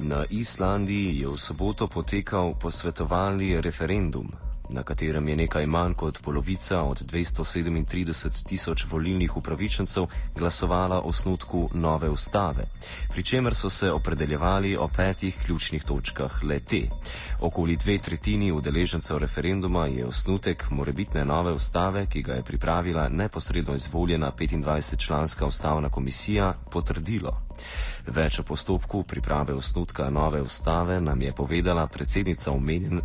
Na Islandiji je v soboto potekal posvetovalni referendum, na katerem je nekaj manj kot polovica od 237 tisoč volilnih upravičencev glasovala o snutku nove ustave, pri čemer so se opredeljevali o petih ključnih točkah le te. Okoli dve tretjini udeležencev referenduma je osnutek morebitne nove ustave, ki ga je pripravila neposredno izvoljena 25-članska ustavna komisija, potrdilo. Več o postopku priprave osnutka nove ustave nam je povedala predsednica omenjene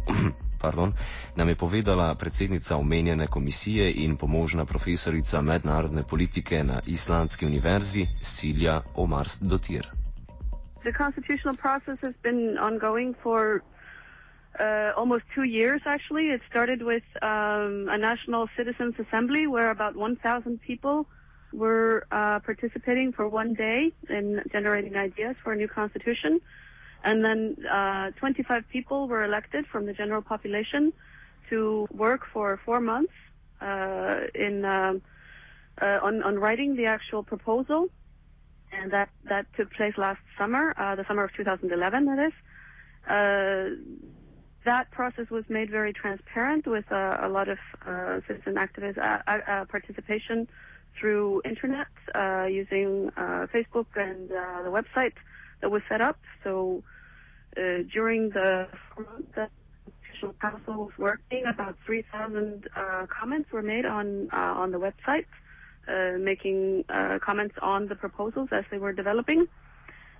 pardon, nam je povedala predsednica omenjene komisije in pomožna profesorica mednarodne politike na Islandski univerzi Silja Omars Dotir. The constitutional process has been ongoing for uh, almost two years, actually. It started with um, a National Citizens Assembly where about 1,000 people were uh, participating for one day in generating ideas for a new constitution. And then uh, 25 people were elected from the general population to work for four months uh, in um, uh, on, on writing the actual proposal, and that that took place last summer, uh, the summer of 2011. That is. Uh, that process was made very transparent with uh, a lot of citizen activist participation through internet using Facebook and the website that was set up. So uh, during the that Constitutional Council was working, about 3,000 uh, comments were made on uh, on the website, uh, making uh, comments on the proposals as they were developing,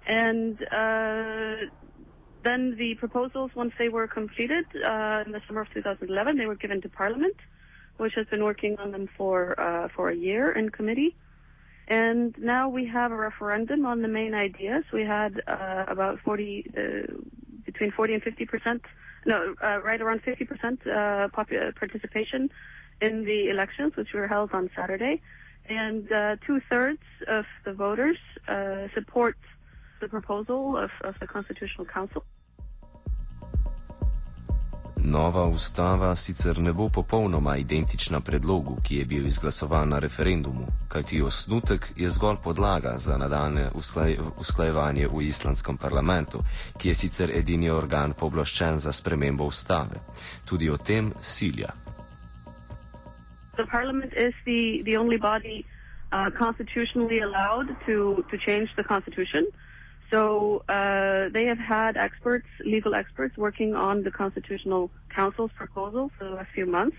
and then the proposals, once they were completed in the summer of 2011, they were given to Parliament, which has been working on them for for a year in committee. And now we have a referendum on the main ideas. We had uh, about 40, uh, between 40 and 50 percent, no, uh, right around 50 percent uh, uh, participation in the elections, which were held on Saturday. And uh, two thirds of the voters support the proposal of, of the Constitutional Council. Nova ustava sicer ne bo popolnoma identična predlogu, ki je bil izglasovan na referendumu, kajti osnutek je zgolj podlaga za nadaljne usklajevanje v islandskem parlamentu, ki je sicer edini organ poblaščen za spremembo ustave. Tudi o tem silja. The parliament is the, the only body uh, constitutionally allowed to, to change the constitution. So uh, they have had experts, legal experts, working on the Constitutional Council's proposal for the last few months,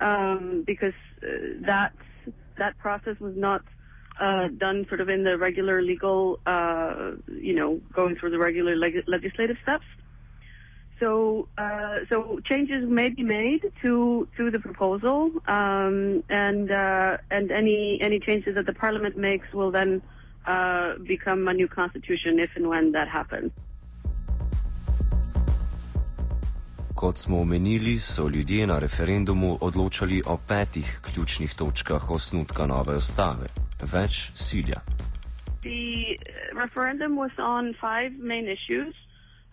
um, because uh, that that process was not uh, done sort of in the regular legal, uh, you know, going through the regular leg- legislative steps. So, uh, so changes may be made to to the proposal, um, and uh, and any any changes that the Parliament makes will then uh, become a new constitution if and when that happens. Kot smo omenili, so ljudje na referendumu odločali o petih ključnih točkah osnutka nove ustave. Več silja. The referendum was on five main issues.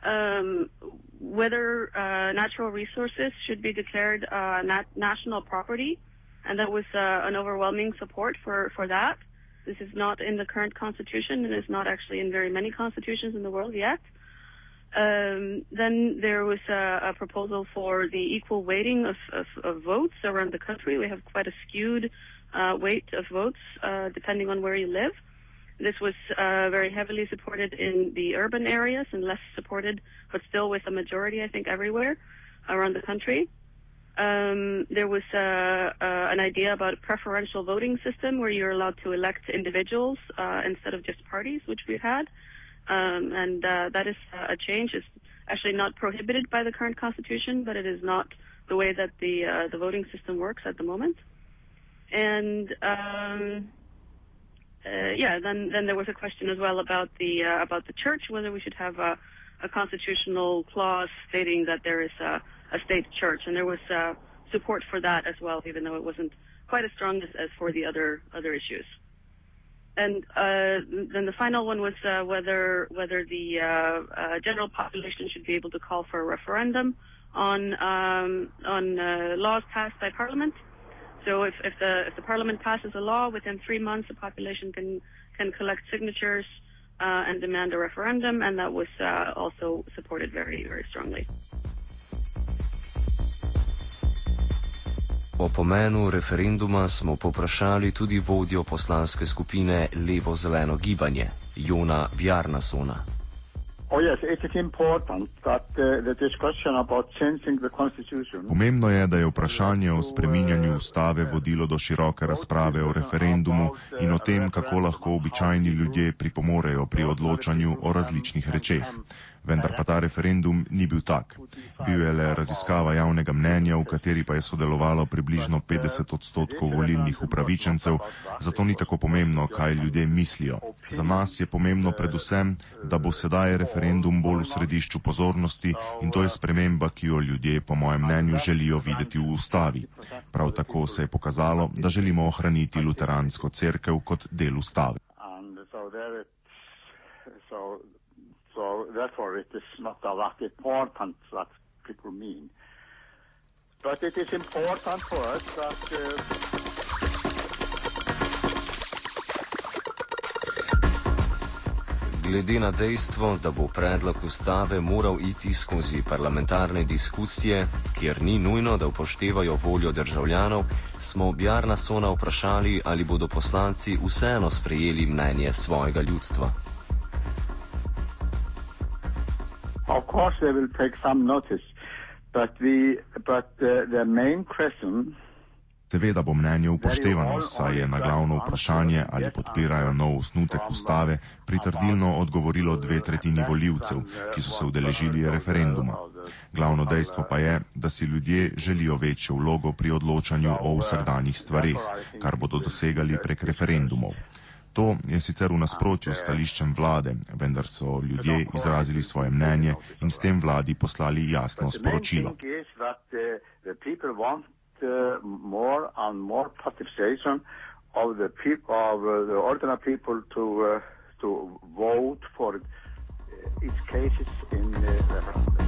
Um, whether uh, natural resources should be declared uh, nat national property, and that was uh, an overwhelming support for, for that. This is not in the current constitution and is not actually in very many constitutions in the world yet. Um, then there was a, a, proposal for the equal weighting of, of, of, votes around the country. We have quite a skewed uh, weight of votes uh, depending on where you live. This was uh, very heavily supported in the urban areas and less supported, but still with a majority, I think, everywhere around the country. Um, there was uh, uh, an idea about a preferential voting system where you're allowed to elect individuals uh, instead of just parties, which we've had. Um, and uh, that is a change. It's actually not prohibited by the current constitution, but it is not the way that the uh, the voting system works at the moment. And um, uh, yeah, then then there was a question as well about the about the church, whether we should have a, a constitutional clause stating that there is a a state church, and there was uh, support for that as well, even though it wasn't quite as strong as, as for the other other issues. And uh, then the final one was uh, whether whether the uh, uh, general population should be able to call for a referendum on um, on uh, laws passed by Parliament. So if, if the if the Parliament passes a law within three months, the population can can collect signatures uh, and demand a referendum, and that was also supported very, very strongly. O pomenu referenduma smo poprašali tudi vodjo poslanske skupine Levo-zeleno gibanje, Jona Vjarnasona. Oh, yes, Pomembno je, da je vprašanje o spreminjanju ustave vodilo do široke razprave o referendumu in o tem, kako lahko običajni ljudje pripomorejo pri odločanju o različnih rečeh vendar pa ta referendum ni bil tak. Bil je le raziskava javnega mnenja, v kateri pa je sodelovalo približno 50 odstotkov volilnih upravičencev, zato ni tako pomembno, kaj ljudje mislijo. Za nas je pomembno predvsem, da bo sedaj referendum bolj v središču pozornosti in to je sprememba, ki jo ljudje, po mojem mnenju, želijo videti v ustavi. Prav tako se je pokazalo, da želimo ohraniti luteransko cerkev kot del ustave. So therefore, it is not a lot important what people mean. But it is important for us that. Uh, Glede na dejstvo, da bo predlog ustave moral iti skozi parlamentarne diskusije, kjer ni nujno, da upoštevajo voljo državljanov, smo Bjarna Sona vprašali, ali bodo poslanci vseeno sprejeli mnenje svojega ljudstva. Of course, they will take some notice, but the but uh, the main question. Seveda bo mnenje upoštevano, saj je na glavno vprašanje, ali podpirajo nov osnutek ustave, pritrdilno odgovorilo dve tretjini voljivcev, ki so se udeležili referenduma. Glavno dejstvo pa je, da si ljudje želijo večjo vlogo pri odločanju o vsakdanjih stvarih, kar bodo dosegali prek referendumov. To je sicer v nasprotju s stališčem vlade, vendar so ljudje izrazili svoje mnenje in s tem vladi poslali jasno sporočilo. Of the people, of the ordinary people to uh, to vote for its cases in the referendum.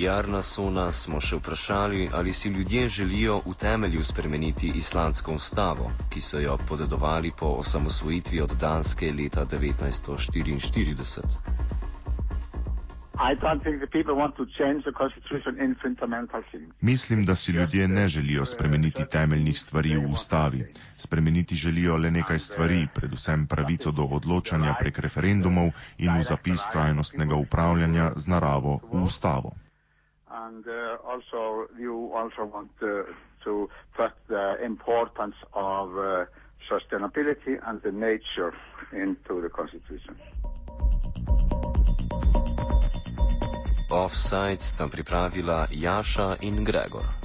Bjarna Sona smo še vprašali, ali si ljudje želijo v temelju spremeniti islandsko ustavo, ki so jo podedovali po osamosvojitvi od Danske leta 1944. Mislim, da si ljudje ne želijo spremeniti temeljnih stvari v ustavi. Spremeniti želijo le nekaj stvari, predvsem pravico do odločanja prek referendumov in v zapis trajnostnega upravljanja z naravo v ustavo. And uh, also you also want to, to put the importance of uh, sustainability and the nature into the constitution. Offside sta pripravila Jaša in Gregor.